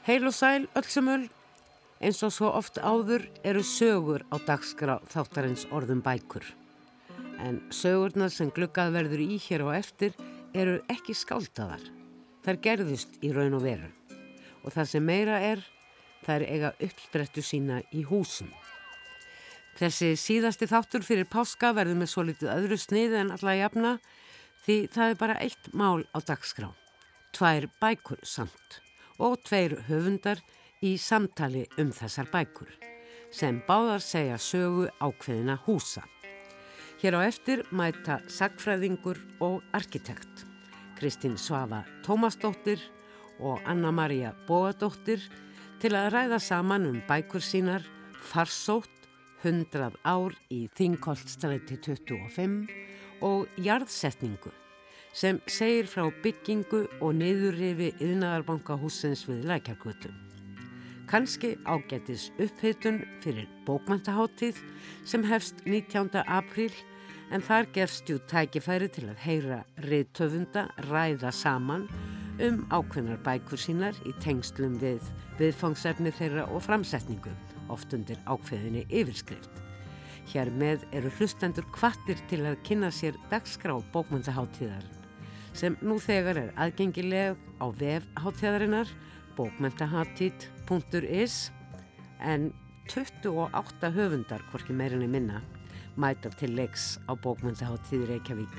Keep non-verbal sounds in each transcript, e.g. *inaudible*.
Heil og sæl, öllsumul, eins og svo oft áður eru sögur á dagskrá þáttarins orðum bækur. En sögurnar sem glukkað verður í hér og eftir eru ekki skáldaðar. Þær gerðust í raun og veru. Og það sem meira er, er eiga uppsprettu sína í húsum. Þessi síðasti þáttur fyrir páska verður með svo litið öðru snið en alla jafna því það er bara eitt mál á dagskrá. Tvær bækur samt og tveir höfundar í samtali um þessar bækur sem báðar segja sögu ákveðina húsa. Hér á eftir mæta sagfræðingur og arkitekt Kristín Svafa Tómasdóttir og Anna-Maria Bóadóttir til að ræða saman um bækur sínar Farsótt 100 ár í Þingoltstræti 25 og Jarðsetningu sem segir frá byggingu og niðurrifi yðnaðarbankahúsins við lækjarkvöldum. Kanski ágætis uppheitun fyrir bókmæntaháttíð sem hefst 19. apríl en þar gefst jú tækifæri til að heyra reytöfunda ræða saman um ákveðnar bækur sínar í tengslum við viðfangsefni þeirra og framsetningu, oft undir ákveðinni yfirskrift. Hér með eru hlustendur kvattir til að kynna sér dagskrá bókmæntaháttíðar sem nú þegar er aðgengileg á vefháttíðarinnar bókmentahattít.is en 28 höfundar, hvorki meirinni minna, mæta til leiks á bókmentaháttíð Reykjavík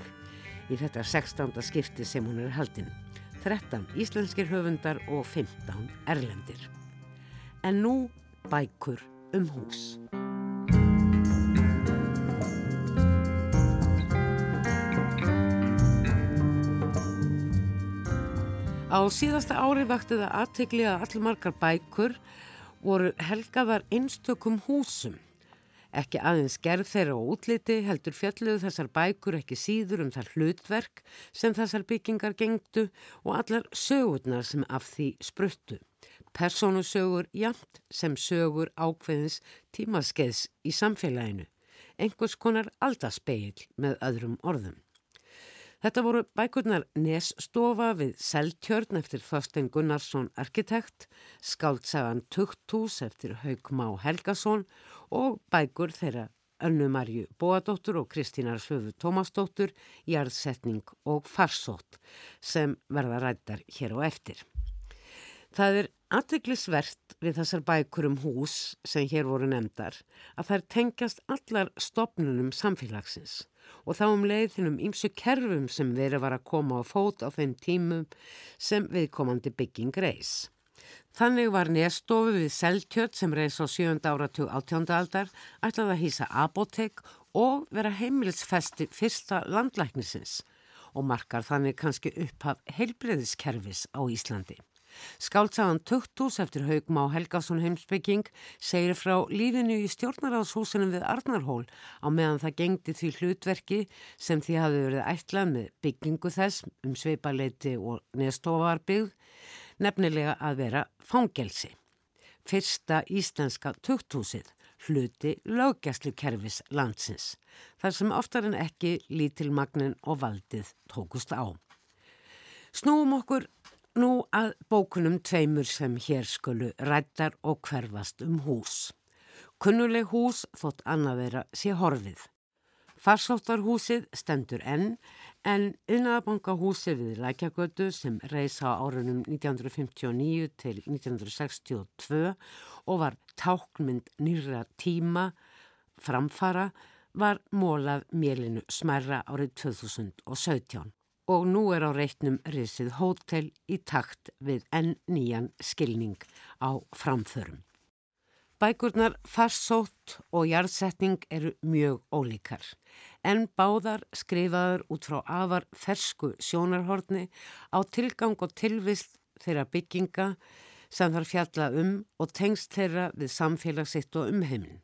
í þetta 16. skipti sem hún er haldinn. 13 íslenskir höfundar og 15 erlendir. En nú bækur um hús. Á síðasta ári vakti það aðtegli að allir margar bækur voru helgaðar einstökum húsum. Ekki aðeins gerð þeirra og útliti heldur fjalluðu þessar bækur ekki síður um þar hlutverk sem þessar byggingar gengdu og allar sögurnar sem af því spruttu. Personusögur jamt sem sögur ákveðins tímaskeiðs í samfélaginu. Engurs konar aldaspeil með öðrum orðum. Þetta voru bækurnar Nesstofa við Seltjörn eftir Þorstein Gunnarsson arkitekt, Skáltsagan Tukthús eftir Haug Má Helgason og bækur þeirra Önnu Marju Bóadóttur og Kristínar Svöfu Tómasdóttur, Jarðsetning og Farsótt sem verða rættar hér og eftir. Það er aðteglisvert við þessar bækur um hús sem hér voru nefndar að þær tengjast allar stopnunum samfélagsins og þá um leiðinum ímsu kerfum sem verið var að koma á fót á þeim tímum sem viðkomandi bygging reys. Þannig var nestofu við Seltjött sem reys á 7. áratug 18. aldar ætlað að hýsa apotek og vera heimilsfesti fyrsta landlæknisins og markar þannig kannski upphaf heilbreyðiskerfis á Íslandi. Skáltsagan Tuktus eftir Haugmá Helgason heimsbygging segir frá lífinu í stjórnaráðshúsinum við Arnarhól á meðan það gengdi því hlutverki sem því hafi verið ætlað með byggingu þess um sveipaleiti og nestofarbyggð nefnilega að vera fangelsi. Fyrsta íslenska Tuktusið hluti lögjastlu kerfis landsins þar sem oftar en ekki lítilmagnin og valdið tókust á. Snúum okkur Nú að bókunum tveimur sem hér skulu rættar og hverfast um hús. Kunnuleg hús þótt annað vera sé horfið. Farsóttarhúsið stendur enn en Unnaðabankahúsið við Lækjagötu sem reysa árunum 1959 til 1962 og var tákmynd nýra tíma framfara var mólað mélinu smærra árið 2017 og nú er á reitnum risið hótel í takt við enn nýjan skilning á framförum. Bækurnar farsótt og jarðsetning eru mjög ólíkar en báðar skrifaður út frá afar fersku sjónarhorni á tilgang og tilvist þeirra bygginga sem þarf fjalla um og tengst þeirra við samfélagsitt og umheiminn.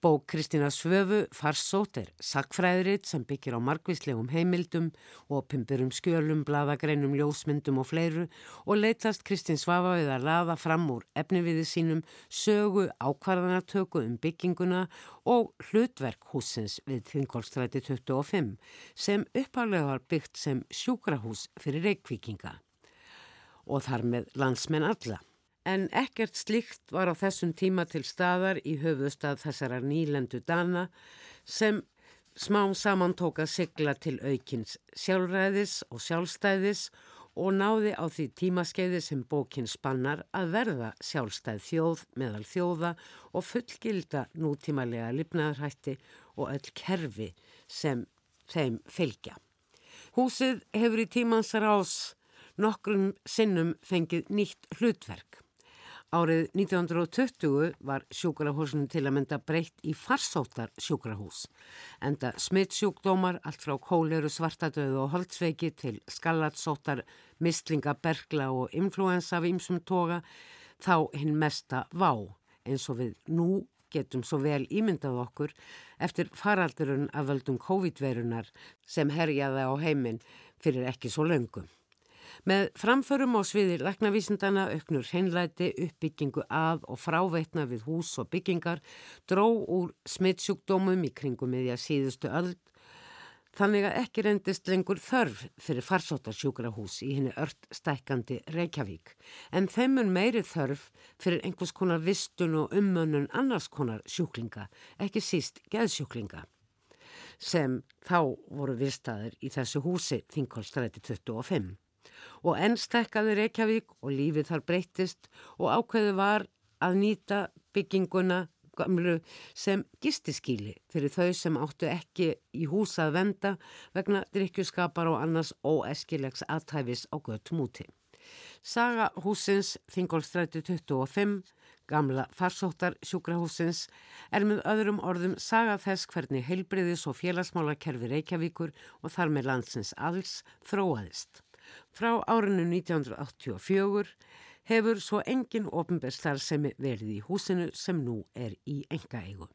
Bók Kristina Svöfu Farsótt er sakfræðrið sem byggir á margvíslegum heimildum, opimburum skjölum, bladagreinum, ljósmyndum og fleiru og leytast Kristin Svafa við að laða fram úr efniviði sínum sögu ákvarðanatöku um bygginguna og hlutverk húsins við Þingolstræti 25 sem uppálega var byggt sem sjúkrahús fyrir reikvíkinga og þar með landsmenn alla. En ekkert slikt var á þessum tíma til staðar í höfustad þessara nýlendu dana sem smám saman tók að sigla til aukins sjálfræðis og sjálfstæðis og náði á því tímaskeiði sem bókin spannar að verða sjálfstæð þjóð meðal þjóða og fullgilda nútímalega lifnaðarhætti og öll kerfi sem þeim fylgja. Húsið hefur í tímansar ás nokkrum sinnum fengið nýtt hlutverk. Árið 1920 var sjúkrahúsinu til að mynda breytt í farsóttar sjúkrahús. Enda smittsjúkdómar, allt frá kóleru, svartadöðu og holdsveiki til skallatsóttar, mistlinga, bergla og influensa af ýmsum toga, þá hinn mesta vá eins og við nú getum svo vel ímyndað okkur eftir faraldurinn af völdum COVID-verunar sem herjaði á heiminn fyrir ekki svo löngum. Með framförum á sviði laknavísindana auknur hreinlæti, uppbyggingu að og fráveitna við hús og byggingar, dró úr smittsjúkdómum í kringum meðja síðustu öll, þannig að ekki rendist lengur þörf fyrir farsóttarsjúkrahús í henni ört stækandi Reykjavík, en þeimun meiri þörf fyrir einhvers konar vistun og ummönnun annars konar sjúklinga, ekki síst geðsjúklinga sem þá voru vistaðir í þessu húsi Þingholstræti 25 og enn stekkaði Reykjavík og lífið þar breyttist og ákveðu var að nýta bygginguna sem gistiskíli fyrir þau sem áttu ekki í húsa að venda vegna drikkjuskapar og annars óeskilegs aðtæfis á göttum úti. Saga húsins Þingolstræti 25, gamla farsóttar sjúkrahúsins, er með öðrum orðum saga þess hvernig heilbriðis og félagsmála kerfi Reykjavíkur og þar með landsins alls þróaðist. Frá árinu 1984 hefur svo engin ofinbærstarfsemi verið í húsinu sem nú er í engaeigu.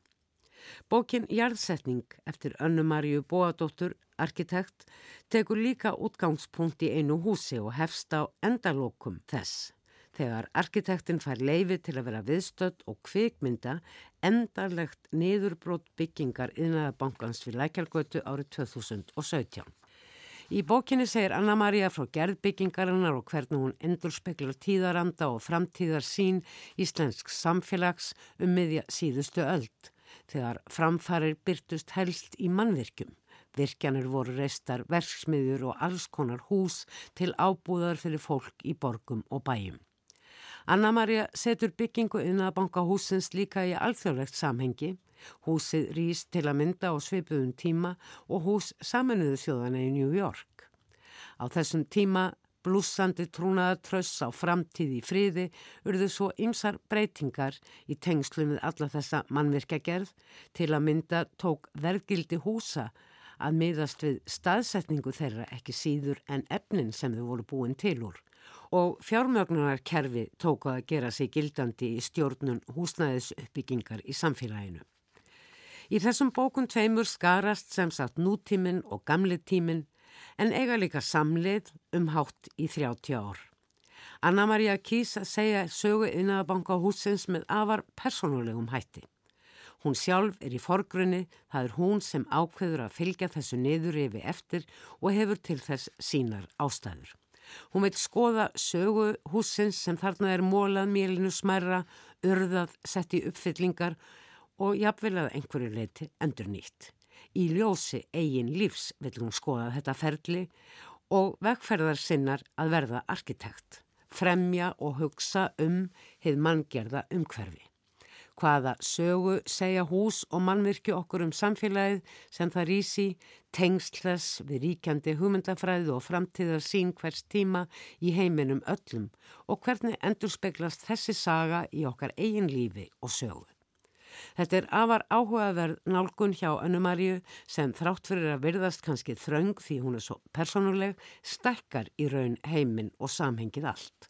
Bókin Jarðsetning eftir Önnumarju Bóadóttur, arkitekt, tekur líka útgangspunkt í einu húsi og hefst á endalókum þess. Þegar arkitektin fær leifi til að vera viðstödd og kvikmynda endarlegt niðurbrót byggingar yðnaðabankans við Lækjargötu árið 2017. Í bókinni segir Anna-Maria frá gerðbyggingarinnar og hvernig hún endur speklar tíðaranda og framtíðar sín íslensk samfélags um miðja síðustu öld þegar framfarir byrtust helst í mannvirkjum. Virkjanir voru reistar verksmiður og alls konar hús til ábúðar fyrir fólk í borgum og bæjum. Anna-Maria setur byggingu innabanka húsins líka í alþjóðlegt samhengi. Húsið rýst til að mynda á svipuðum tíma og hús saminuðu þjóðana í New York. Á þessum tíma blúsandi trúnaðatröss á framtíð í friði urðu svo ymsar breytingar í tengslu með alla þessa mannvirkjagerð. Til að mynda tók vergildi húsa að miðast við staðsetningu þeirra ekki síður en efnin sem þau voru búin til úr og fjármögnunarkerfi tóku að gera sig gildandi í stjórnun húsnæðis uppbyggingar í samfélaginu. Í þessum bókun tveimur skarast sem sagt nútíminn og gamli tíminn en eiga líka samlið um hátt í 30 ár. Anna-Maria að segja sögu innaðabanka húsins með afar personulegum hætti. Hún sjálf er í forgrunni, það er hún sem ákveður að fylgja þessu niður yfir eftir og hefur til þess sínar ástæður. Hún veit skoða sögu húsins sem þarna er mólað mélinu smærra, urðað, sett í uppfyllingar og jafnvel að einhverju leiti endur nýtt. Í ljósi eigin lífs vil hún skoða þetta ferli og vegferðar sinnar að verða arkitekt, fremja og hugsa um heið manngerða umhverfi. Hvaða sögu segja hús og mannvirkju okkur um samfélagið sem það rýsi, tengsless við ríkjandi hugmyndafræðu og framtíðar sín hvers tíma í heiminum öllum og hvernig endur speglast þessi saga í okkar eigin lífi og sögu. Þetta er afar áhugaverð nálgun hjá Önnumarju sem þrátt fyrir að virðast kannski þraung því hún er svo personuleg, stekkar í raun heiminn og samhengið allt.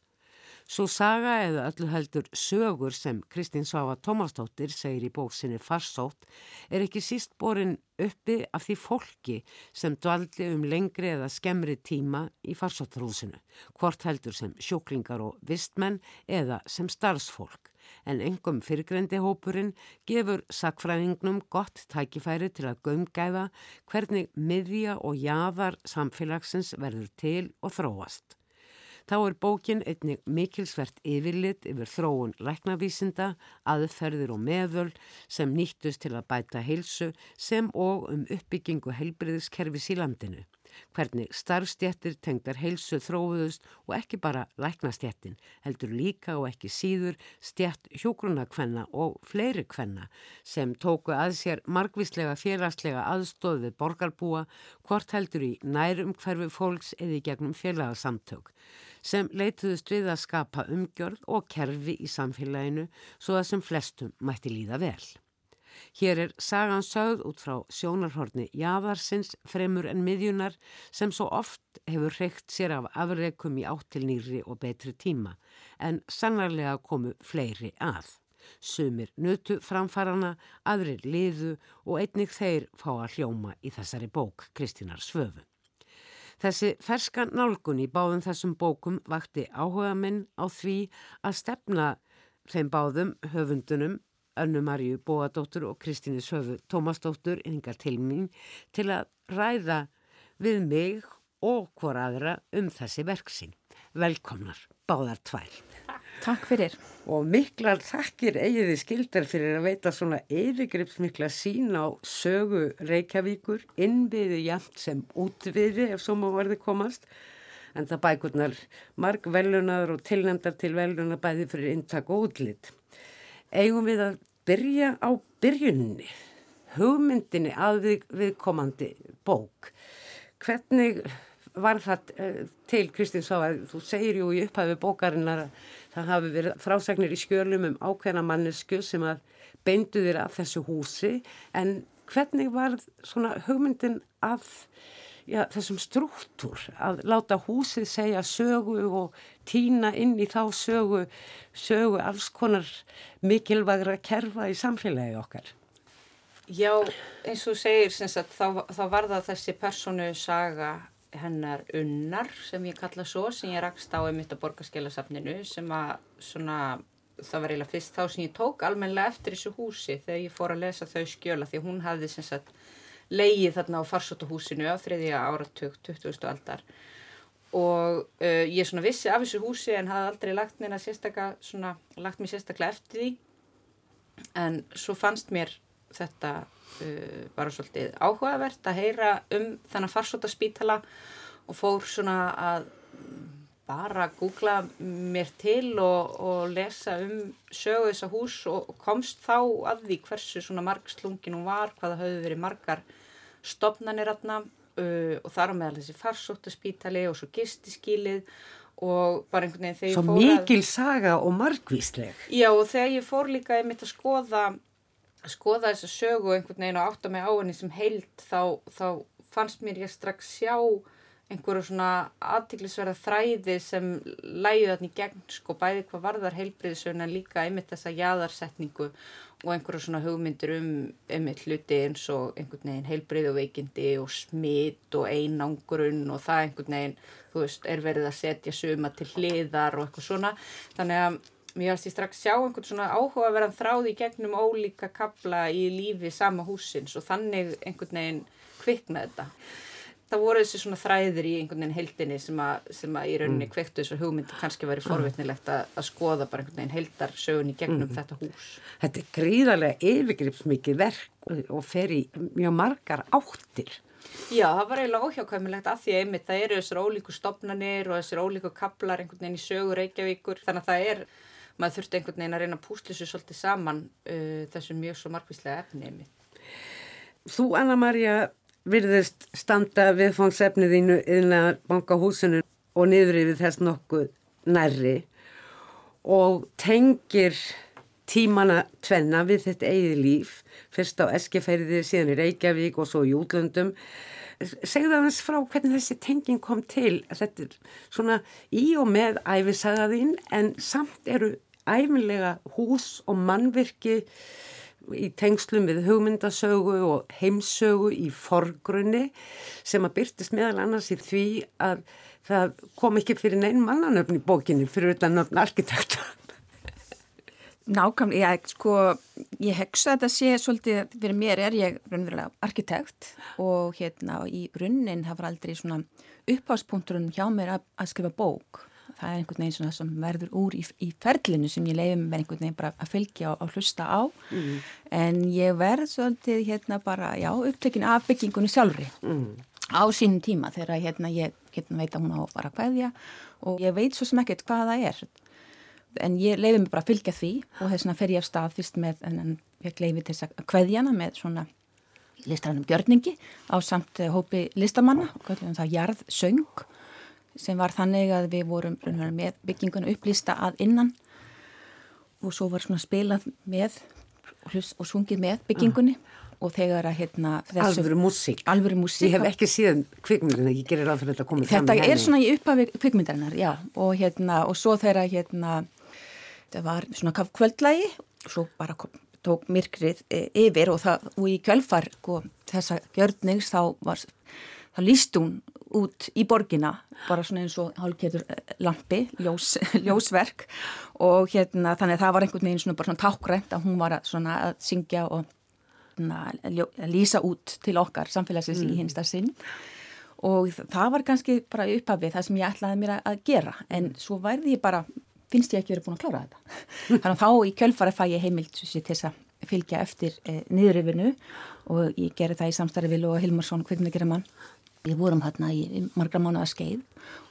Svo saga eða öllu heldur sögur sem Kristín Svafa Tómastóttir segir í bóksinni Farsótt er ekki síst borin uppi af því fólki sem dvaldi um lengri eða skemmri tíma í Farsóttarhúsinu, hvort heldur sem sjúklingar og vistmenn eða sem starfsfólk en engum fyrirgrendi hópurinn gefur sakfræðingnum gott tækifæri til að gömgæða hvernig miðja og jaðar samfélagsins verður til og þróast. Þá er bókin einnig mikilsvert yfirlit yfir þróun læknavísinda, aðferðir og meðöl sem nýttust til að bæta heilsu sem og um uppbyggingu heilbriðiskerfis í landinu. Hvernig starfstjættir tengdar heilsu þróuðust og ekki bara læknastjættin, heldur líka og ekki síður stjætt hjógrunakvenna og fleiri kvenna sem tóku að sér margvíslega félagslega aðstóð við borgarbúa, hvort heldur í nærum hverfi fólks eða í gegnum félagsamtök sem leituðust við að skapa umgjörð og kerfi í samfélaginu svo að sem flestum mætti líða vel. Hér er sagan sögð út frá sjónarhorni Javarsins fremur en miðjunar sem svo oft hefur reykt sér af afreikum í áttilnýri og betri tíma en sannarlega komu fleiri að. Sumir nötu framfarana, aðrir liðu og einnig þeir fá að hljóma í þessari bók Kristínar Svöfu. Þessi ferskan nálgun í báðum þessum bókum vakti áhuga minn á því að stefna þeim báðum höfundunum Önnu Marju Bóadóttur og Kristíni Söfu Tómasdóttur yngar til mín til að ræða við mig og hvora aðra um þessi verksinn. Velkomnar, báðar tvær. Takk fyrir. Og miklar takkir eigiði skildar fyrir að veita svona yfirgripsmikla sín á sögu Reykjavíkur, innviði jæmt sem útviði ef svo má verði komast. En það bækurnar marg velunar og tilnæmdar til velunar bæði fyrir intak og útlitt eigum við að byrja á byrjunni, hugmyndinni að við, viðkomandi bók. Hvernig var það uh, til Kristinn sá að þú segir jú í upphæfi bókarinnar að það hafi verið frásagnir í skjölum um ákveðna mannesku sem að beindu þér af þessu húsi en hvernig var svona hugmyndin af já, þessum struktúr að láta húsið segja sögu og týna inn í þá sögu, sögu alls konar mikilvægra kerfa í samfélagi okkar. Já, eins og segir þá, þá var það þessi personu saga hennar unnar sem ég kalla svo, sem ég rakst á einmitt á borgarskeilasafninu sem að svona það var eiginlega fyrst þá sem ég tók almenlega eftir þessu húsi þegar ég fór að lesa þau skjöla því hún hafði sem sagt leiði þarna á farsótahúsinu á þriðja áratug 20. aldar og uh, ég svona vissi af þessu húsi en hafði aldrei lagt mér sérstaklega eftir því en svo fannst mér þetta uh, bara svolítið áhugavert að heyra um þennan farsótaspítala og fór svona að bara googla mér til og, og lesa um sögu þessa hús og komst þá að því hversu svona marg slungin hún var, hvaða höfðu verið margar stopnarnir aðna uh, og þar á meðal þessi farsóttaspítali og svo gistiskílið og bara einhvern veginn þegar svo ég fór að... Svo mikil saga og margvísleg. Já og þegar ég fór líka einmitt að skoða, skoða þessa sögu einhvern veginn og átta mig á henni sem heilt þá, þá fannst mér ég strax sjá einhverju svona aðtiklisverða þræði sem læði þarna í gegn sko bæði hvað varðar heilbriðisögn en líka einmitt þessa jæðarsetningu og einhverju svona hugmyndir um einmitt hluti eins og einhvern veginn heilbrið og veikindi og smitt og einangurinn og það einhvern veginn þú veist er verið að setja suma til hliðar og eitthvað svona. Þannig að mér varst ég strax sjá einhvern svona áhuga að vera þráði í gegnum ólíka kabla í lífi sama húsins og þannig einhvern veginn kvikna þetta það voru þessi svona þræðir í einhvern veginn heldinni sem að, sem að í rauninni mm. kvektu þessu hugmyndi kannski verið forvitnilegt að, að skoða bara einhvern veginn heldar sögun í gegnum mm. þetta hús. Þetta er gríðarlega yfirgripsmikið verk og fer í mjög margar áttir. Já, það var eiginlega óhjákvæmilegt að því að einmitt það eru þessir ólíku stopnarnir og þessir ólíku kaplar einhvern veginn í sögur Reykjavíkur þannig að það er, maður þurfti einhvern veginn að reyna að púsla þessu svolítið saman uh, þessu mjög svo margvíslega efni einmitt. Þú Anna Maria virðist standa viðfangsefniðínu innan bankahúsinu og niður yfir þess nokkuð nærri og tengir tímana tvenna við þetta eigið líf, fyrst á Eskifærið, síðan í Reykjavík og svo í útlöndum. Segðu það hans frá hvernig þessi tenging kom til, þetta er svona í og með æfisagaðinn en samt eru æfinlega hús og mannvirki í tengslum við hugmyndasögu og heimsögu í forgrunni sem að byrtist meðal annars í því að það kom ekki fyrir neinn mannanöfn í bókinni fyrir utan nöfn arkitekta. Nákvæmlega, ég, sko, ég hegsa þetta sé svolítið, fyrir mér er ég raunverulega arkitekt og hérna í runnin hafði aldrei svona uppháspunkturinn hjá mér að, að skrifa bók það er einhvern veginn svona sem verður úr í, í ferlinu sem ég leiði með einhvern veginn bara að fylgja og, og hlusta á mm. en ég verð svolítið hérna bara, já, upptökin af byggingunni sjálfri mm. á sínum tíma þegar hérna ég hérna, veit að hún á bara hvaðja og ég veit svo sem ekkert hvað það er en ég leiði mig bara að fylgja því og þess vegna fer ég af stað fyrst með en ég leiði þess að hvaðjana með svona listrænum gjörningi á samt hópi listamanna og það jarðsöng sem var þannig að við vorum með byggingun upplýsta að innan og svo var svona spilað með og sungið með byggingunni ah. og þegar að hérna Alvöru músík. Alvöru músík. Ég hef ekki síðan kvikmyndina, ég gerir ráð fyrir þetta að koma fram Þetta er svona í upphafi kvikmyndarinnar, já og hérna og svo þegar hérna þetta var svona kvöldlægi og svo bara kom, tók myrkrið e, yfir og, það, og í kjölfar sko, þessa gjörnings þá var þá líst hún út í borgina bara svona eins og hálfgetur eh, lampi, ljós, *laughs* ljósverk. Og hérna þannig að það var einhvern veginn svona bara svona tákrænt að hún var að svona að syngja og na, ljó, að lýsa út til okkar samfélagsins mm. í hinsta sinn. Og það var kannski bara uppafið það sem ég ætlaði mér að gera. En svo værði ég bara, finnst ég ekki verið búin að klára þetta. *laughs* Þannig að þá í kjölfari fæ ég heimilt til þess að fylgja eftir eh, niðurifinu og ég gerði það í samstarfi Vil og Hilmarsson, hvernig það gera mann Við vorum hérna í margra mánuða skeið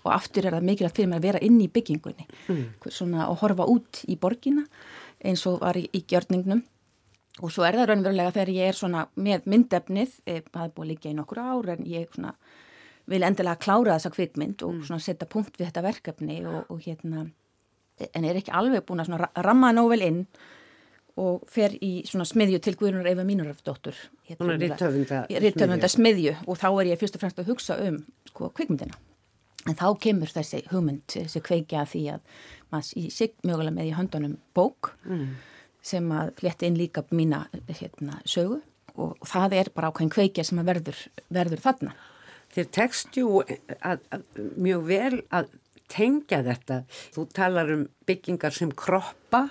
og aftur er það mikilvægt fyrir mér að vera inn í byggingunni mm. svona, og horfa út í borgina eins og var í, í gjörningnum og svo er það raunverulega þegar ég er svona með myndefnið, eh, það er búin líka í nokkur ár en ég svona, vil endilega klára þessa kvikmynd og mm. setja punkt við þetta verkefni og, og hérna en er ekki alveg búin að ramma nóg vel inn og fer í svona smiðju til Guðrunar Eva Mínurafdóttur hérna, Rittöfunda smiðju. og þá er ég fyrst og fremst að hugsa um sko, kvikmyndina. En þá kemur þessi hugmynd þessi kveikja því að maður sig mögulega með í höndunum bók mm. sem að flétti inn líka mína hérna, sögu. Og það er bara ákveðin kveikja sem verður, verður þarna. Þér tekstjú mjög vel að tengja þetta. Þú talar um byggingar sem kroppa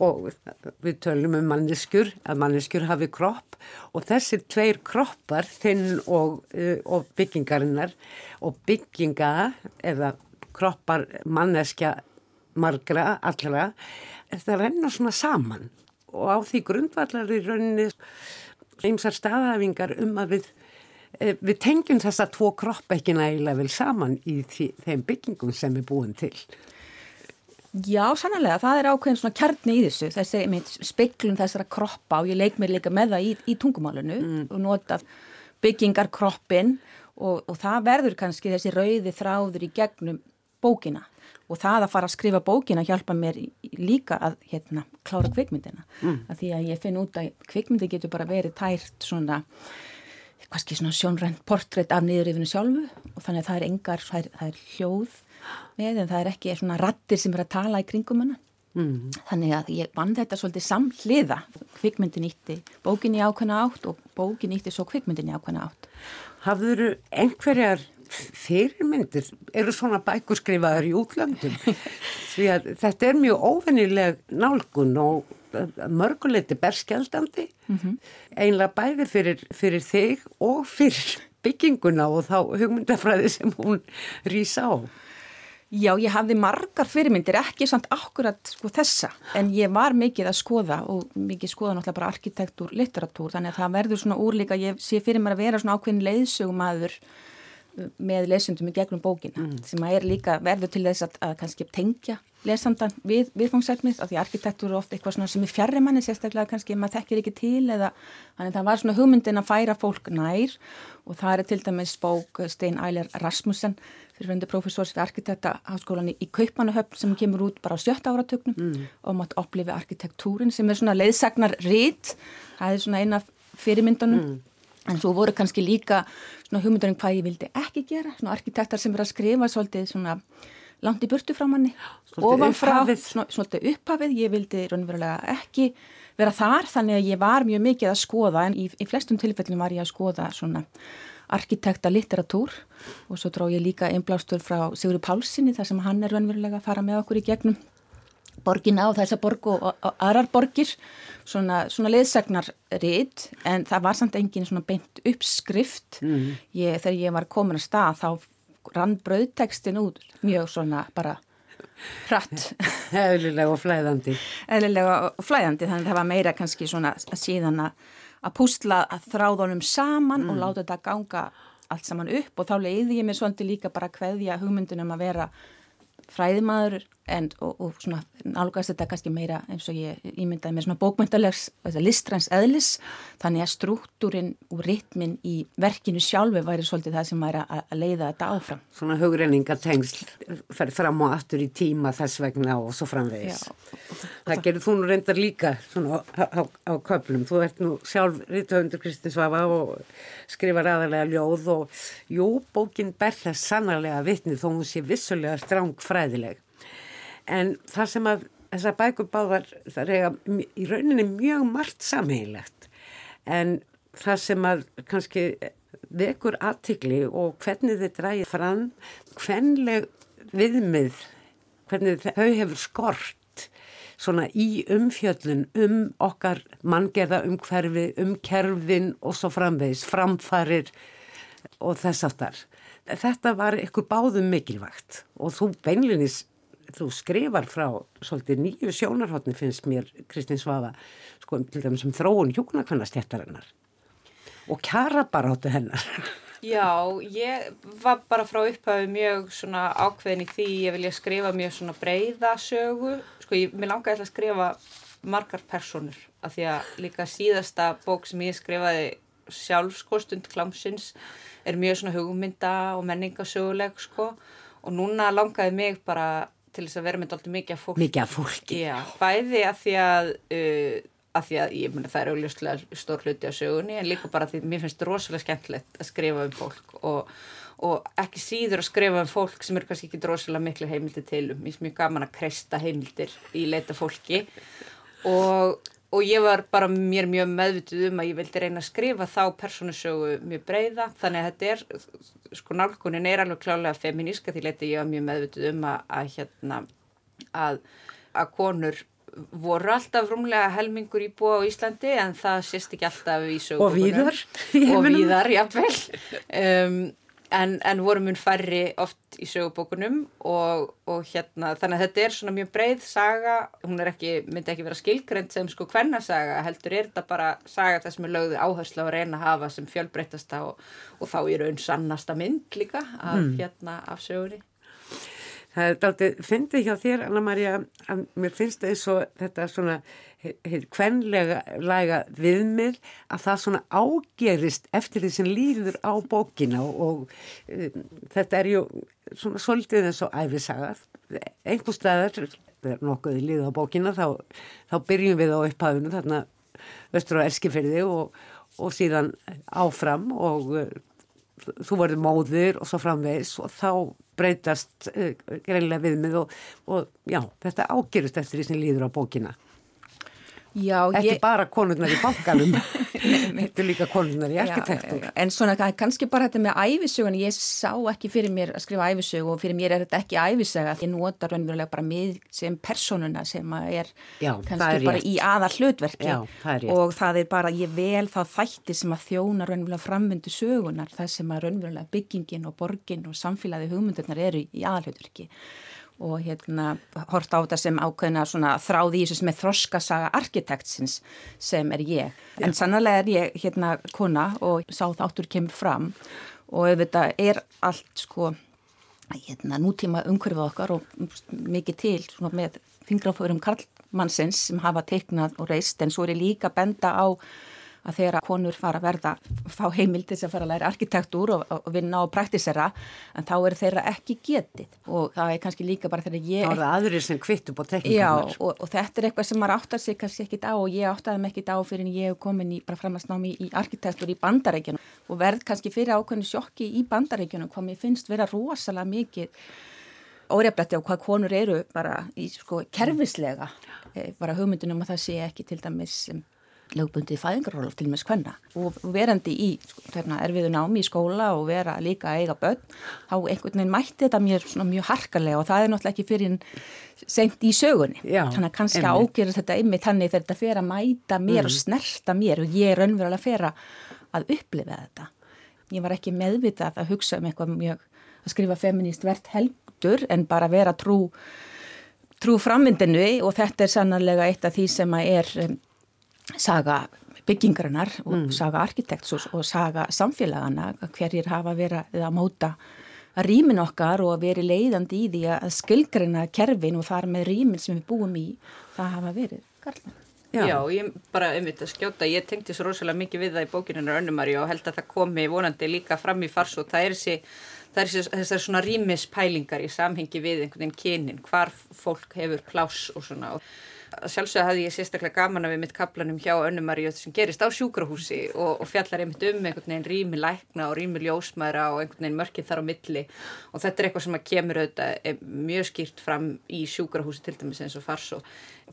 og við tölum um manneskjur, að manneskjur hafi kropp. Og þessir tveir kroppar, þinn og, uh, og byggingarinnar. Og bygginga eða kroppar manneskja margra, allra, það rennar svona saman. Og á því grundvallar í rauninni eimsar staðhafingar um að við, eh, við tengjum þessa tvo kropp ekki nægilega vel saman í því, þeim byggingum sem við búum til. Já, sannlega, það er ákveðin svona kjarni í þessu, þessi speiklun þessara kroppa og ég leik mér líka með það í, í tungumálunu mm. og nota byggingar kroppin og, og það verður kannski þessi rauði þráður í gegnum bókina og það að fara að skrifa bókina hjálpa mér líka að hérna klára kvikmyndina, mm. að því að ég finn út að kvikmyndi getur bara verið tært svona kannski svona sjónrænt portrétt af niðurifinu sjálfu og þannig að það er engar, það er, það er hljóð með en það er ekki svona rattir sem er að tala í kringum hana. Mm. þannig að ég vann þetta svolítið samhliða. Kvikmyndin ítti bókin í ákvæmna átt og bókin ítti svo kvikmyndin í ákvæmna átt. Hafður einhverjar fyrirmyndir? Eru svona bækurskrifaður í útlöndum? *laughs* Því að þetta er mjög óvennileg nálgun og mörguleiti berskjaldandi. Mm -hmm. einlega bæði fyrir, fyrir þig og fyrir bygginguna og þá hugmyndafræði sem hún rýsa á Já, ég hafði margar fyrirmyndir, ekki samt akkurat sko, þessa, en ég var mikið að skoða og mikið skoða náttúrulega bara arkitektúr, litteratúr, þannig að það verður svona úrlíka, ég sé fyrir mér að vera svona ákveðin leiðsögumadur uh, með lesundum í gegnum bókina, mm. sem að er líka verður til þess að, að kannski tengja lesandan við viðfangsefnið, af því arkitektúr er ofta eitthvað svona sem er fjarrir manni, sérstaklega kannski maður þekkir ekki til eða, þannig að það var svona hugmyndin að færa fólk nær og það er til dæmis bók Stein Æler Rasmussen fyrirvendu profesors við arkitekta háskólan í Kaupanahöfn sem kemur út bara á sjötta áratögnum mm. og mátt upplifi arkitektúrin sem er svona leiðsagnar rít, það er svona eina fyrirmyndunum. Mm. en svo voru kannski líka svona hugmyndunum hvað ég vildi ekki gera, svona arkitektar sem er að skrifa svolítið svona langt í burtu frá manni, ofan frá svona, svona upphafið, ég vildi raunverulega ekki vera þar þannig að ég var mjög mikið að skoða. En í, í flestum tilfellinu var ég að skoða svona arkitekta litteratúr og svo dró ég líka einblástur frá Sigurður Pálssoni þar sem hann er raunverulega að fara með okkur í gegnum borgina og þessa borg og, og, og aðrar borgir svona, svona leðsagnar rít en það var samt engin svona beint uppskrift mm. ég, þegar ég var komin að stað þá rann brauðtekstin út mjög svona bara hratt. *laughs* Eðlilega og flæðandi. Eðlilega og flæðandi, þannig að það var meira kannski svona síðan að pústla að þráðunum saman mm. og láta þetta ganga allt saman upp og þá leiði ég mér svolítið líka bara að hveðja hugmyndunum að vera fræðimaður en, og, og svona nálgast þetta kannski meira eins og ég ímyndaði með svona bókmyndalegs listræns eðlis þannig að struktúrin og ritmin í verkinu sjálfi væri svolítið það sem væri að, leiða þetta áfram. Svona hugreiningatengsl fer fram og aftur í tíma þess vegna og svo framvegis. Já. Það gerir þú nú reyndar líka svona á, á, á köplum. Þú ert nú sjálf rítuhundur Kristi Svafa og skrifar aðalega ljóð og jú, bókin ber þess sannarlega vitni þó hún sé vissulega stráng fræðileg en það sem að þessar bækur báðar það er í rauninni mjög margt samheilegt en það sem að kannski vekur aðtikli og hvernig þið dræði fram hvenleg viðmið hvernig þau hefur skort svona í umfjöllun um okkar manngerða umhverfi, um kerfin og svo framvegis, framfarir og þess aftar. Þetta var ykkur báðum mikilvægt og þú beinlinis þú skrifar frá svolítið nýju sjónarhóttni finnst mér Kristins Svafa sko til dæmis um þróun hjóknarkvannastjættarinnar og kjara bara áttu hennar. *laughs* Já, ég var bara frá upphafi mjög svona ákveðin í því ég vilja skrifa mjög svona breyða sögu. Sko ég, mér langaði að skrifa margar personur af því að líka síðasta bók sem ég skrifaði sjálfskostund klámsins er mjög svona hugmynda og menningasöguleg sko og núna langaði mig bara til þess að vera með doldið mikið af fólki. Mikið af fólki. Já, bæði að því að, uh, að, því að ég muni það er augljóslega stór hluti á sögunni en líka bara því að mér finnst þetta rosalega skemmtilegt að skrifa um fólk og, og ekki síður að skrifa um fólk sem eru kannski ekki rosalega miklu heimildi til um. Mér finnst mjög gaman að kreista heimildir í leita fólki og og ég var bara mér mjög meðvituð um að ég vildi reyna að skrifa þá persónusögu mjög breyða þannig að þetta er sko nálgunin er alveg klálega feminíska því leiti ég var mjög meðvituð um að, að hérna að, að konur voru alltaf rúmlega helmingur í búa á Íslandi en það sést ekki alltaf í sögu og víðar og víðar, jáfnvel um, en, en voru mun færri oft í sögubókunum og, og hérna þannig að þetta er svona mjög breið saga, hún er ekki, myndi ekki vera skilgrend sem sko hvernasaga, heldur er þetta bara saga þess með lögðu áherslu að reyna að hafa sem fjölbreytasta og, og þá er raun sannasta mynd líka af mm. hérna af sögunni Það er dálítið, fyndið hjá þér Anna-Maria að mér finnst það eins og þetta svona hvernlega laga viðmið að það svona ágerist eftir því sem líður á bókina og, og um, þetta er ju svona svolítið eins og æfisagað. Einhver staðar, er nokkuð í líða á bókina, þá, þá byrjum við á upphafunu þarna östur á Erskifyrði og, og síðan áfram og þú verður móðir og svo framvegs og þá breytast uh, greinlega viðmið og, og já, þetta ágerist eftir því sem líður á bókina. Já, ekki ég... bara konurnar í bankanum *laughs* er líka konurnar í arkitektur. en svona kannski bara þetta með æfisögun ég sá ekki fyrir mér að skrifa æfisögu og fyrir mér er þetta ekki æfisöga ég nota raunverulega bara mig sem personuna sem er Já, kannski er bara í aða hlutverki Já, og það er bara ég vel þá þætti sem að þjóna raunverulega framvindu sögunar það sem að raunverulega byggingin og borgin og samfélagi hugmyndunar eru í aða hlutverki og hérna hort á þetta sem ákveðina svona þráði í þessu með þroskasaga arkitektsins sem er ég. Já. En sannlega er ég hérna kona og sá þáttur kemur fram og auðvitað er allt sko hérna nútíma umhverfið okkar og mikið til svona með fingraförum Karlmannsins sem hafa teiknað og reist en svo er ég líka benda á að þegar konur fara að verða fá heimildi sem fara að læra arkitektúr og, og vinna og praktisera en þá er þeirra ekki getið. Og það er kannski líka bara þegar ég... Þá er það aðrir sem kvitt upp á tekníkunar. Já og, og þetta er eitthvað sem maður áttar sig kannski ekkit á og ég áttaði mig ekkit á fyrir en ég hef komin í bara framhansnámi í, í arkitektúr í bandarækjunum og verð kannski fyrir ákveðinu sjokki í bandarækjunum hvað mér finnst vera rosalega mikið óreflætti á hvað konur eru bara í sko kerfislega. Eh, bara hugmyndunum að það sé ekki til dæmis lögbundið fæðingarólof til með skvenna og verandi í hérna, erfiðu námi í skóla og vera líka að eiga börn þá einhvern veginn mætti þetta mér mjög harkalega og það er náttúrulega ekki fyrir sent í sögunni. Já, þannig að kannski ágjörða þetta ymmið þannig þegar þetta fer að mæta mér mm. og snerta mér og ég er önverulega að fer að upplifa þetta. Ég var ekki meðvitað að hugsa um eitthvað mjög að skrifa feminist verðt heldur en bara vera trú trú framvindinu og þetta er sannarlega eitt af því sem er saga byggingarinnar og mm. saga arkitekts og, og saga samfélagana hverjir hafa verið að móta að rýmin okkar og að veri leiðandi í því að skilgrina kerfin og þar með rýmin sem við búum í það hafa verið Karlmann. Já. Já, ég bara um þetta skjóta, ég tengti svo rosalega mikið við það í bókinunar önnumari og held að það komi vonandi líka fram í fars og það er þessi, það er þessi, þessar svona rýmispælingar í samhengi við einhvern veginn kynin, hvar fólk hefur plás og svona og sjálfsög hafði ég sérstaklega gaman að við mitt kaplanum hjá Önnumaríu sem gerist á sjúkrahúsi og, og fjallar einmitt um einhvern veginn rými lækna og rými ljósmaðra og einhvern veginn mörkið þar á milli. Og þetta er eitthvað sem að kemur auðvitað eh, mjög skýrt fram í sjúkrahúsi til dæmis eins og farsó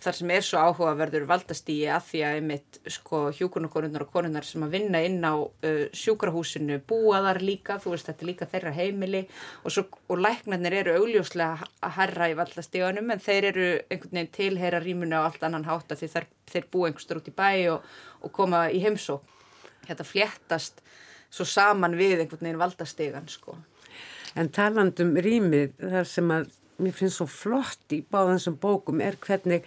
þar sem er svo áhugaverður valdastígi að því að einmitt sko hjúkunakonunnar og konunnar sem að vinna inn á uh, sjúkrahúsinu búa þar líka, þú veist þetta er líka þeirra heimili. Og, svo, og læknarnir eru augljóslega að herra í valdastíganum en þeir eru einhvern veginn tilheyra rýmuna á allt annan hátta því þeir, þeir búa einhverstur út í bæ og, og koma í heimsó. Þetta fléttast svo saman við einhvern veginn valdastígan sko. En talandum rýmið þar sem að mér finnst svo flott í báðansum bókum er hvernig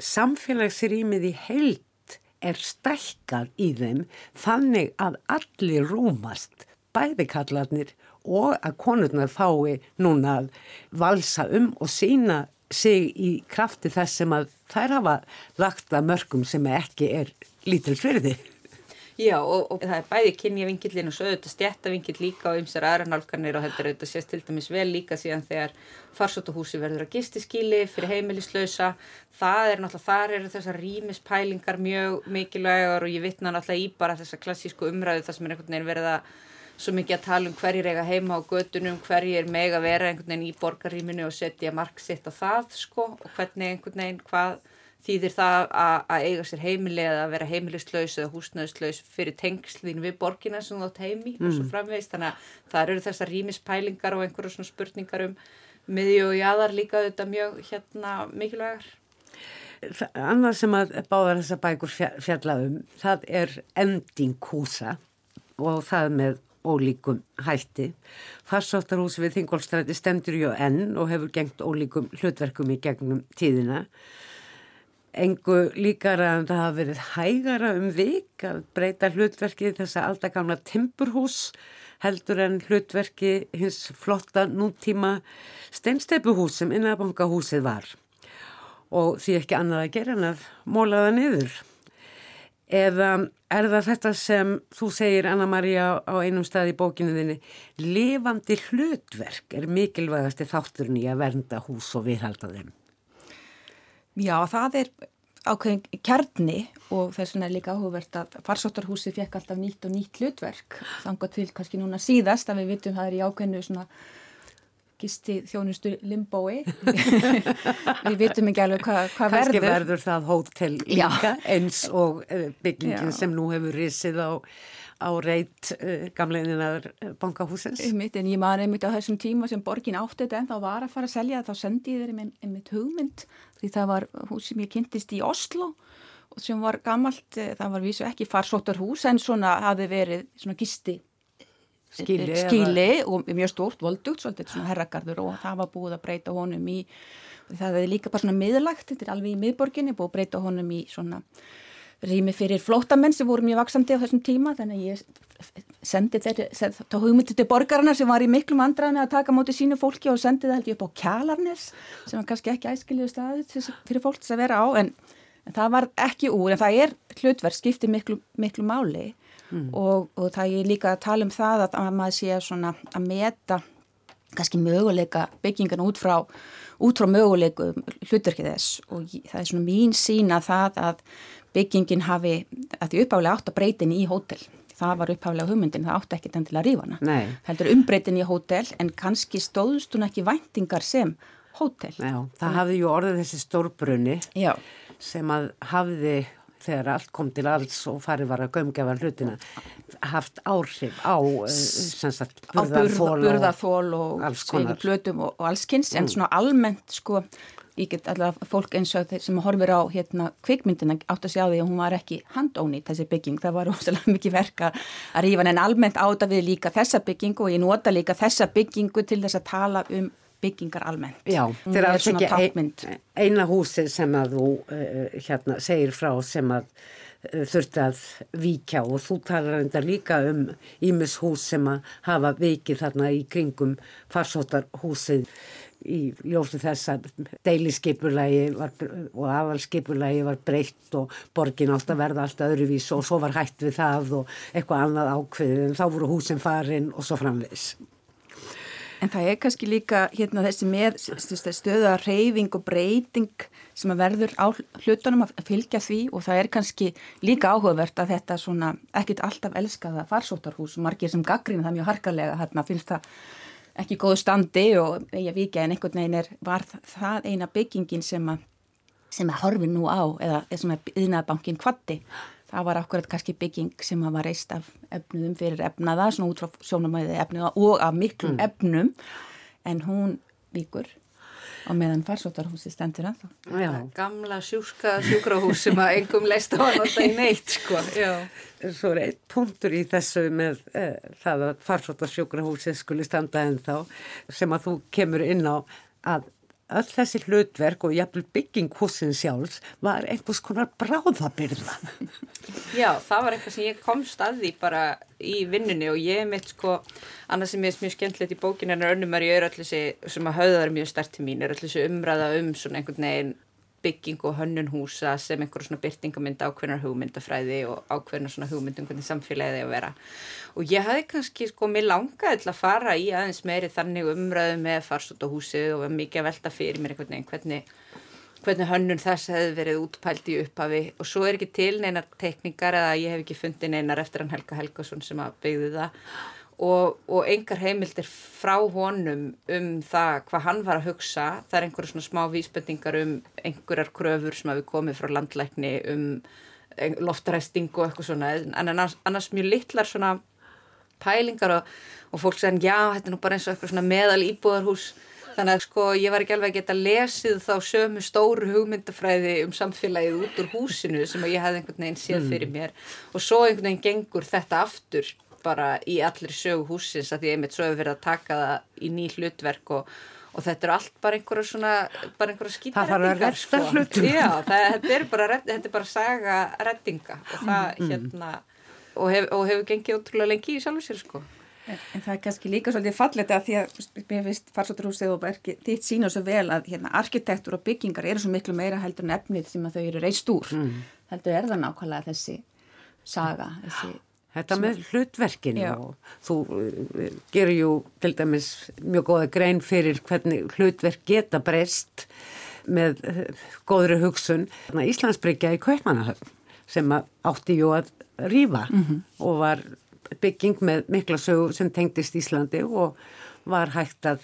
samfélagsrýmið í heilt er stækkað í þeim þannig að allir rúmast, bæði kallarnir og að konurnar fái núna að valsa um og sína sig í krafti þess sem að þær hafa lagt að mörgum sem ekki er lítil fyrir þið. Já og, og það er bæði kynjavingillin og svo auðvitað stjættavingill líka og ymsar aðra nálgarnir og er auðvitað sést til dæmis vel líka síðan þegar farsótahúsi verður að gistiskíli fyrir heimilislausa. Það er náttúrulega, þar eru þessar rýmispælingar mjög mikilvægar og ég vitna náttúrulega í bara þessa klassísku umræðu þar sem er einhvern veginn verið að svo mikið að tala um hverjir eiga heima á gödunum, hverjir meg að vera einhvern veginn í borgarrýminu og setja mark sitt á það sko og hvernig einhvern veginn hvað þýðir það að, eiga sér heimili eða að vera heimilislaus eða húsnöðslaus fyrir tengslín við borgina sem þú átt heimi mm. og svo mm. framvegist þannig að það eru þessar rýmispælingar og einhverju svona spurningar um miðju og jáðar líka þetta mjög hérna mikilvægar Annað sem að báðar þessa bækur fjallaðum það er endinghúsa og það með ólíkum hætti. Farsóttarhús við Þingolstræti stemdur ju enn og hefur gengt ólíkum hlutverkum í gegnum tíðina engu líkara en það hafa verið hægara um vik að breyta hlutverki þess að alltaf gamla timburhús heldur en hlutverki hins flotta nútíma steinsteipuhús sem innabangahúsið var og því ekki annað að gera en að móla það niður. Eða er það þetta sem þú segir Anna-Maria á einum stað í bókinu þinni, lifandi hlutverk er mikilvægast í þátturinn í að vernda hús og viðhalda þeim? Já, það er ákveðin kjarni og þess vegna er líka áhugavert að farsóttarhúsi fekk alltaf nýtt og nýtt hlutverk þannig til kannski núna síðast að við vitum það er í ákveðinu svona gisti þjónustu limbói *laughs* við vitum ekki alveg hvað hva verður Kannski verður það hótel líka Já. eins og eh, byggingin Já. sem nú hefur risið á á reyt uh, gamleginar uh, bankahúsins. Einmitt, en ég maður einmitt á þessum tíma sem borgin átti þetta en þá var að fara að selja þá sendi ég þeirri einmitt hugmynd því það var hús sem ég kynntist í Oslo sem var gammalt, eh, það var vísu ekki farsóttarhús en svona hafi verið svona gisti skili, skili og mjög stórt voldugt, svolítið svona herragarður og það var búið að breyta honum í, það hefði líka bara svona miðlagt, þetta er alveg í miðborginni, búið að breyta honum í svona rými fyrir flótamenn sem voru mjög vaksandi á þessum tíma þannig að ég sendi þetta þá hugmyndi til borgarna sem var í miklu mandrað með að taka móti sínu fólki og sendi það held ég upp á Kjalarnes sem var kannski ekki æskilju staði fyrir fólk að vera á en, en það var ekki úr en það er hlutverð skipti miklu, miklu máli mm. og, og það er líka að tala um það að, að maður sé svona að meta kannski möguleika byggingan út frá út frá möguleiku hlutverkið þess og það er svona mín sína það að byggingin hafi að því uppálega átt að breytin í hótel það var uppháðlega hugmyndin, það átti ekkit endilega að rífa hana. Heldur umbreytin í hótel en kannski stóðust hún ekki væntingar sem hótel. Já, það hafði ju orðið þessi stórbrunni Já. sem að hafði þegar allt kom til alls og farið var að gömgefa hlutina haft áhrif á eh, sagt, burðarþól burða og, og sveigur blötum og, og allskynns mm. en svona almennt sko ég get allavega fólk eins og þeir sem horfir á hérna kvikmyndina átt að sjá því að hún var ekki handónýtt þessi bygging, það var ósala *laughs* mikið verka að rífa en almennt áta við líka þessa byggingu og ég nota líka þessa byggingu til þess að tala um byggingar almennt. Já, Hún þetta er alls ekki tákmynd. ein, eina húsið sem að þú uh, hérna, segir frá sem að uh, þurfti að víkja og þú talar enda líka um ímis hús sem að hafa vikið þarna í kringum farsóttarhúsið í ljósi þess að deiliskeipulagi og aðalskeipulagi var breytt og borgin átt að verða alltaf öðruvís og svo var hætt við það og eitthvað annað ákveðið en þá voru húsin farin og svo framvegs. En það er kannski líka hérna þessi með stöða reyfing og breyting sem að verður á hlutunum að fylgja því og það er kannski líka áhugavert að þetta svona ekkit alltaf elskaða farsóttarhús og margir sem gaggrina það mjög harkalega hérna finnst það ekki góðu standi og ég vikja en einhvern veginn er, var það eina byggingin sem að, sem að horfi nú á eða sem að yðnaðbankin kvatti. Það var akkurat kannski bygging sem að var reist af efnuðum fyrir efnaða, svona út frá sjónumæði efnuða og af miklum mm. efnum en hún vikur og meðan farsóttarhúsi stendur að það. Gamla sjúska sjúkrahús sem að engum leist á að nota í neitt sko. Já. Svo er einn punktur í þessu með eh, það að farsóttarsjúkrahúsi skuli standa en þá sem að þú kemur inn á að öll þessi hlutverk og jafnvel bygging húsin sjálfs var einhvers konar bráðabyrða. *laughs* Já, það var eitthvað sem ég komst að því bara í vinnunni og ég mitt sko, annað sem ég er mjög skemmtilegt í bókinu en önnumar ég er öll þessi sem að hauðar mjög stert til mín, er öll þessi umræða um svona einhvern veginn bygging og hönnun húsa sem einhverjum svona byrtingamynda ákveðnar hugmyndafræði og ákveðnar svona hugmyndum hvernig samfélagið er að vera. Og ég hafði kannski sko, mér langaði til að fara í aðeins meiri þannig umræðu með farsótahúsið og var mikið að velta fyrir mér einhvern veginn hvernig, hvernig hönnun þess hefði verið útpælt í upphafi. Og svo er ekki til neinar tekníkar eða ég hef ekki fundið neinar eftir hann Helga Helgason sem að byggði það og, og engar heimildir frá honum um það hvað hann var að hugsa. Það er einhverja svona smá vísbendingar um einhverjar kröfur sem hafi komið frá landlækni um loftræsting og eitthvað svona en annars, annars mjög litlar svona pælingar og, og fólk segja já þetta er nú bara eins og eitthvað svona meðal íbúðarhús þannig að sko ég var ekki alveg að geta lesið þá sömu stóru hugmyndafræði um samfélagið út úr húsinu sem ég hefði einhvern veginn séð fyrir mm. mér og svo einhvern veginn gengur þetta aftur bara í allir sögu húsins að því einmitt svo hefur verið að taka það í ný hlutverk og, og þetta eru allt bara einhverja svona, bara einhverja skýtarettingar sko. Já, það, þetta er bara þetta er bara saga rettinga og það mm. hérna og, hef, og hefur gengið ótrúlega lengi í sjálfu sér sko En, en það er kannski líka svolítið fallet að því að mér finnst farsótturhúsið og verki þitt sína svo vel að hérna, arkitektur og byggingar eru svo miklu meira heldur en efnið sem að þau eru reist úr mm. heldur er það nákvæmlega þessi saga, þessi Þetta með hlutverkinu og þú uh, gerur jú til dæmis mjög góða grein fyrir hvernig hlutverk geta breyst með uh, góðri hugsun. Íslandsbryggja í Kaupmannahöfn sem átti jú að rýfa mm -hmm. og var bygging með mikla sög sem tengdist Íslandi og var hægt að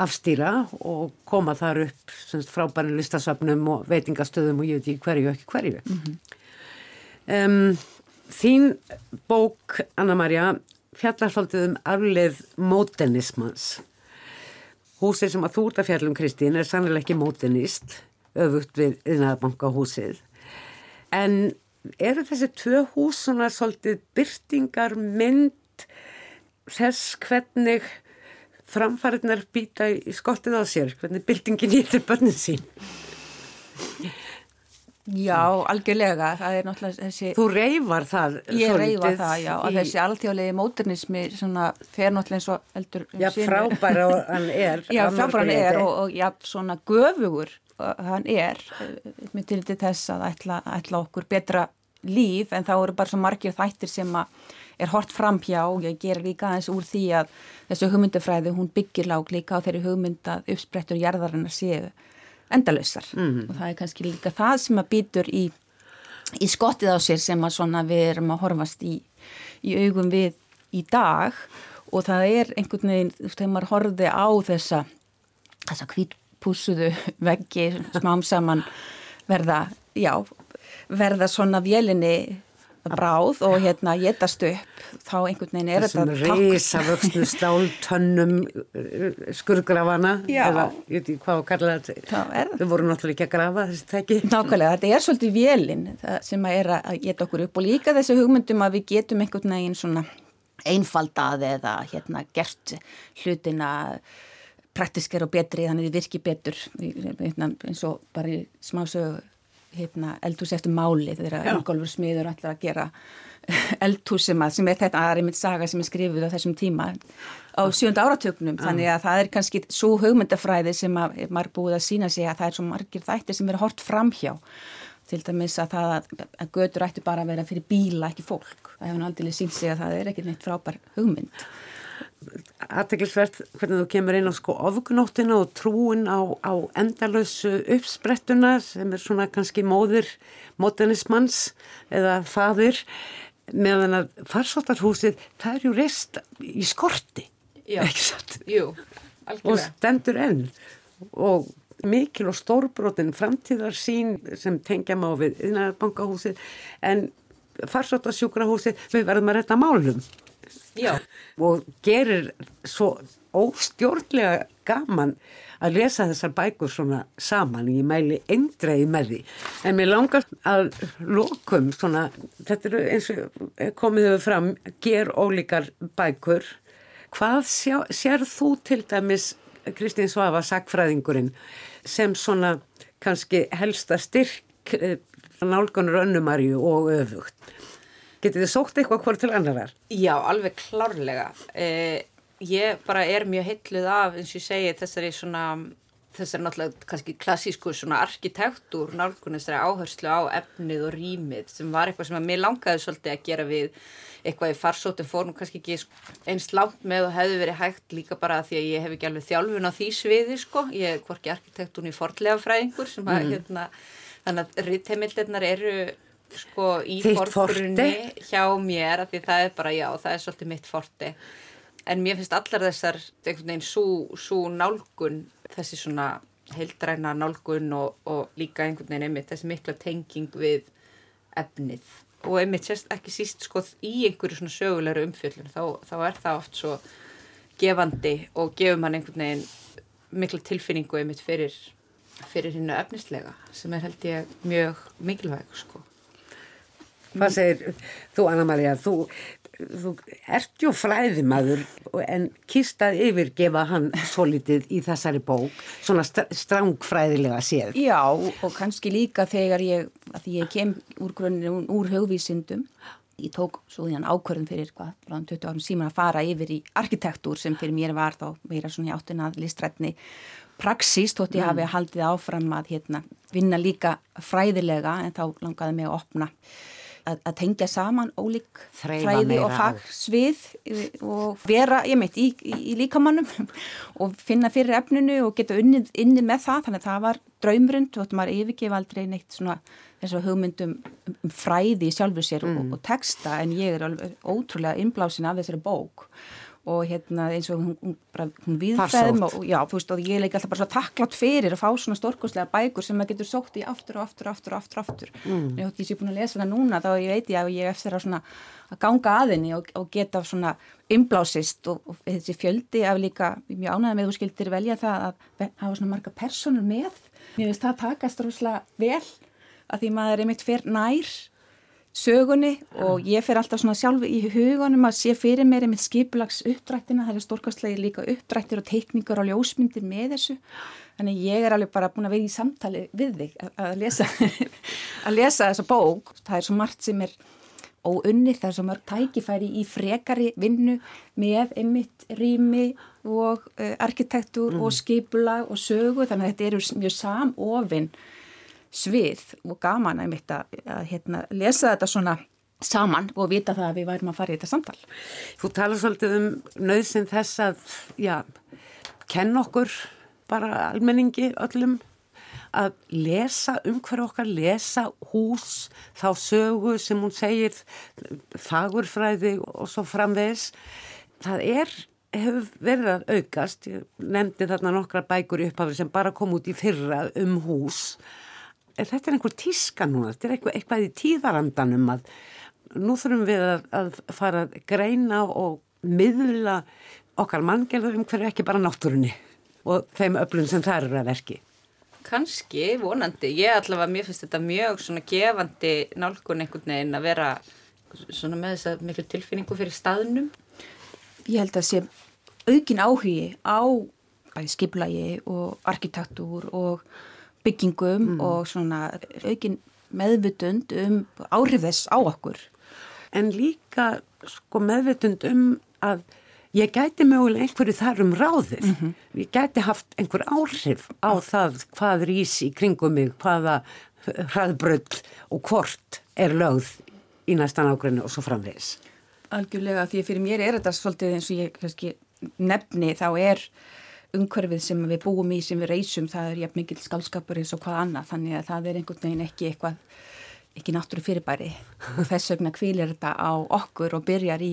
afstýra og koma þar upp frábæri listasöfnum og veitingastöðum og ég veit ekki hverju ekki hverju. Mm -hmm. um, Þín bók, Anna-Maria, fjallar svolítið um afleið mótenismans. Húsið sem að þú ert að fjallum, Kristín, er sannlega ekki mótenist, öfugt við yðnaðbankahúsið. En eru þessi tvö hús svona svolítið byrtingar mynd þess hvernig framfæriðnar býta í skottið á sér, hvernig byrtingin hýttir börnin sín? Já, algjörlega, það er náttúrulega þessi... Þú reyfar það Ég reyfar það, já, í... að þessi alltjóðlegi móternismi svona fer náttúrulega eins og eldur... Já, frábæra hann er. *laughs* Já, frábæra hann er og, og já, svona göfugur hann er, með til þess að ætla, ætla okkur betra líf, en þá eru bara svo margir þættir sem að er hort fram hjá og ég ger líka aðeins úr því að þessu hugmyndafræði, hún byggir lák líka á þeirri hugmyndað uppsprettur jarðarinnar séu endalösar mm. og það er kannski líka það sem að býtur í, í skottið á sér sem að svona við erum að horfast í, í augum við í dag og það er einhvern veginn, þú veist, þegar maður horfið á þessa, þessa kvítpúsuðu veggi smám saman verða, já, verða svona vélinni bráð og hérna getast upp þá einhvern veginn er þetta Þessum risavöxnu *laughs* stáltönnum uh, skurgrafana eða hvað að kalla þetta. Þau voru náttúrulega ekki að grafa þessi tæki. Nákvæmlega, þetta er svolítið vélinn sem að er að geta okkur upp. Og líka þessu hugmyndum að við getum einhvern veginn svona einfaldað eða hérna gert hlutina praktiskar og betri þannig þið virki betur. Hérna, eins og bara í smásögu hérna, eldhús eftir máli þegar Ingólfur Smiður ætlar að gera *laughs* eldhús sem, að, sem er þetta aðeimitt saga sem er skrifið á þessum tíma á sjönda áratögnum ja. þannig að það er kannski svo hugmyndafræði sem að maður búið að sína sig að það er svo margir þættir sem er hort framhjá. Til dæmis að það að götur ætti bara að vera fyrir bíla ekki fólk. Það hefur aldrei sínt sig að það er ekki neitt frábær hugmynd aðteglisvert hvernig þú kemur inn á sko ofgnóttina og trúin á, á endalösu uppsprettuna sem er svona kannski móðir modernismans eða fadir meðan að farsóttarhúsið það er ju rest í skorti Já, *laughs* jú, og stendur enn. Og mikil og stórbrotin framtíðar sín sem tengja má við innarbankahúsið en farsóttarsjúkrahúsið við verðum að retta málum Já. og gerir svo óstjórnlega gaman að lesa þessar bækur svona saman. Ég mæli eindreiði með því. En mér langar að lokum svona, þetta eru eins og komið þau fram, ger ólíkar bækur. Hvað sjá, sér þú til dæmis Kristín Svafa, sagfræðingurinn sem svona kannski helsta styrk eh, nálgunur önnumarju og öfugt Getið þið sótt eitthvað hvort til annarar? Já, alveg klárlega. Eh, ég bara er mjög heitluð af, eins og ég segi, þessari svona, þessari náttúrulega kannski klassísku svona arkitektúr, nálgunni þessari áherslu á efnið og rýmið sem var eitthvað sem að mér langaði svolítið að gera við eitthvað í farsótum fórum kannski ekki einst langt með og hefði verið hægt líka bara því að ég hef ekki alveg þjálfun á því sviði sko, ég er hvorki arkitektúrni fordlega fræðingur sem að mm. hérna, þannig að riðteimildirnar eru sko í forgrunni hjá mér af því það er bara já, það er svolítið mitt forti en mér finnst allar þessar einhvern veginn svo nálgun þessi svona heildræna nálgun og, og líka einhvern veginn einmitt þessi mikla tenging við efnið. Og einmitt sérst ekki síst sko í einhverju svona sögulegur umfjöldun þá, þá er það oft svo gefandi og gefur mann einhvern veginn mikla tilfinningu einmitt fyrir fyrir hinnu efnislega sem er held ég mjög mikilvæg sko Hvað segir þú Anna-Maria? Þú, þú ert ju fræðimaður en kýrstað yfirgefa hann svo litið í þessari bók, svona strángfræðilega séð. Já og kannski líka þegar ég, að ég kem úr grunninu, úr högvísindum, ég tók svo því hann ákvörðum fyrir hvað, frá 20 árum síman að fara yfir í arkitektúr sem fyrir mér var þá meira svona í áttunað listrætni praxís, þótt ég mm. hafi haldið áfram að hérna, vinna líka fræðilega en þá langaði mig að opna að, að tengja saman ólík fræði og fagsvið og vera, ég meit, í, í, í líkamannum *laughs* og finna fyrir efninu og geta unnið, unnið með það, þannig að það var draumrund, þú veist, maður yfirgefa aldrei neitt svona þess að hugmyndum um fræði sjálfur sér mm. og, og texta. En ég er alveg ótrúlega inblásin af þessari bók og hérna eins og hún, hún, viðfæðum og, já, veist, og ég leik alltaf bara svo takklátt fyrir að fá svona stórkoslega bækur sem maður getur sótt í aftur og aftur og aftur og aftur, aftur. Mm. ég hótti ég sé búin að lesa það núna þá ég veit ég að ég eftir að, svona, að ganga aðinni og, og geta svona imblásist og, og þessi fjöldi af líka, mjög ánægða með þú skildir velja það að hafa svona marga personur með mér finnst það takast rúslega vel að því maður er einmitt fyrr nær sögunni og ég fer alltaf svona sjálf í hugunum að sé fyrir mér með skiplags uppdrættina, það er stórkastlega líka uppdrættir og teikningar og ljósmyndir með þessu, þannig ég er alveg bara búin að vera í samtali við þig að lesa, *laughs* að lesa þessa bók, það er svo margt sem er óunnið, það er svo mörg tækifæri í frekari vinnu með einmitt rými og uh, arkitektur mm. og skipula og sögu, þannig að þetta eru mjög samofinn svið og gaman að mitt að, að hérna, lesa þetta svona saman og vita það að við værum að fara í þetta samtal. Þú talar svolítið um nöðsinn þess að, já, kenn okkur bara almenningi öllum að lesa um hver okkar, lesa hús, þá sögu sem hún segir, fagurfræði og svo framvegs. Það er, hefur verið að aukast, ég nefndi þarna nokkra bækur í upphafri sem bara kom út í fyrra um hús þetta er einhver tíska núna, þetta er eitthvað, eitthvað í tíðarandanum að nú þurfum við að, að fara að greina og miðla okkar manngjörður um hverju ekki bara náttúrunni og þeim öflun sem það eru að verki. Kanski, vonandi. Ég allavega, mér finnst þetta mjög svona gefandi nálgun einhvern veginn að vera svona með þess að miklu tilfinningu fyrir staðnum. Ég held að sé aukin áhugi á bæði skiplagi og arkitektúr og byggingum mm. og svona aukin meðvutund um áhrif þess á okkur. En líka sko meðvutund um að ég gæti mögulega einhverju þar um ráðið. Mm -hmm. Ég gæti haft einhver áhrif á það hvað rís í kringum mig, hvaða hraðbröll og hvort er lögð í næstan ágrunni og svo framvegis. Algjörlega því fyrir mér er þetta svolítið eins og ég kannski nefni þá er umhverfið sem við búum í sem við reysum það er jafn mikil skálskapur eins og hvað annað. Þannig að það er einhvern veginn ekki eitthvað ekki náttúru fyrirbæri. Og þess vegna kvílir þetta á okkur og byrjar í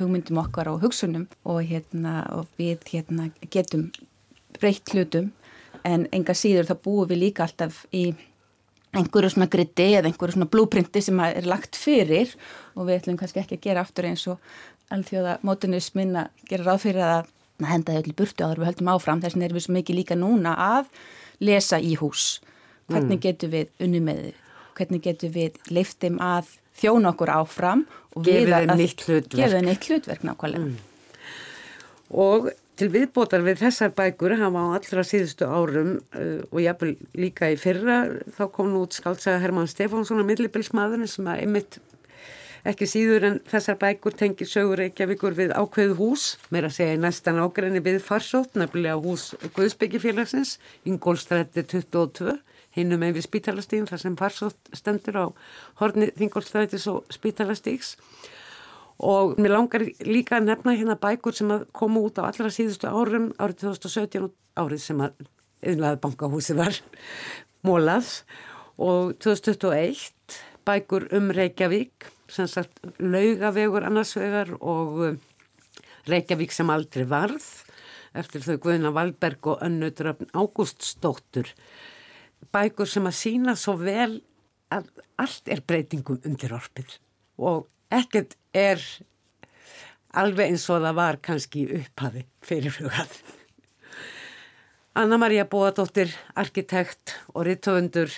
hugmyndum okkar og hugsunum og, hérna, og við hérna, getum breytt hlutum. En enga síður þá búum við líka alltaf í einhverju svona gritti eða einhverju svona blúprinti sem er lagt fyrir og við ætlum kannski ekki að gera aftur eins og alþjóða mótunismin að gera ráð fyrir að henda þau allir burtu áður við höldum áfram. Þess vegna erum við svo mikið líka núna að lesa í hús. Hvernig mm. getum við unni með þau hvernig getum við leiftum að þjóna okkur áfram og nýtt hlutverk. gefið þeim nýtt hlutverk nákvæmlega. Mm. og til viðbótar við þessar bækur hafa á allra síðustu árum uh, og jáfnvel líka í fyrra þá kom nú út skáltsaga Herman Stefánsson að millibilsmaðurinn sem að einmitt ekki síður en þessar bækur tengir sögur Reykjavíkur við ákveðu hús, meira að segja í næstan ágræni við farsótt, nefnilega hús Guðsbyggjafélagsins, Ingólstrætti 22, hinnum með við Spítalastíðin, þar sem farsótt stendur á horni Ingólstrættis og Spítalastíks og mér langar líka að nefna hérna bækur sem að koma út á allra síðustu árum, árið 2017 árið sem að yfirlega bankahúsi var mólað og 2021 bækur um Reykjavík sem sagt laugavegur annarsvegar og uh, Reykjavík sem aldrei varð eftir þau Guðina Valberg og Önnutröfn Ágústsdóttur bækur sem að sína svo vel að allt er breytingum undir orpið og ekkert er alveg eins og það var kannski upphafi fyrirflugað. Anna-Maria Bóadóttir, arkitekt og rittöfundur,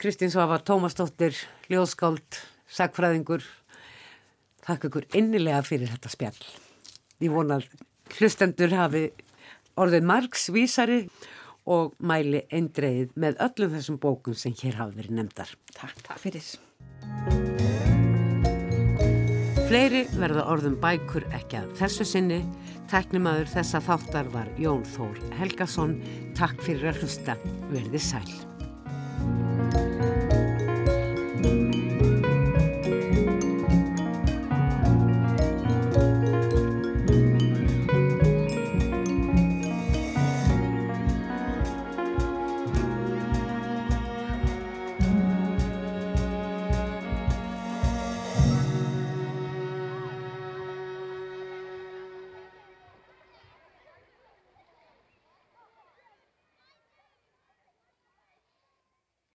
Kristín Svafa Tómasdóttir, ljóðskáld, sagfræðingur þakka ykkur innilega fyrir þetta spjall. Ég vonar hlustendur hafi orðið margs vísari og mæli eindreið með öllum þessum bókum sem hér hafi verið nefndar. Takk, takk fyrir. Fleiri verða orðum bækur ekki að þessu sinni. Tæknimaður þessa þáttar var Jón Þór Helgason. Takk fyrir að hlusta, verði sæl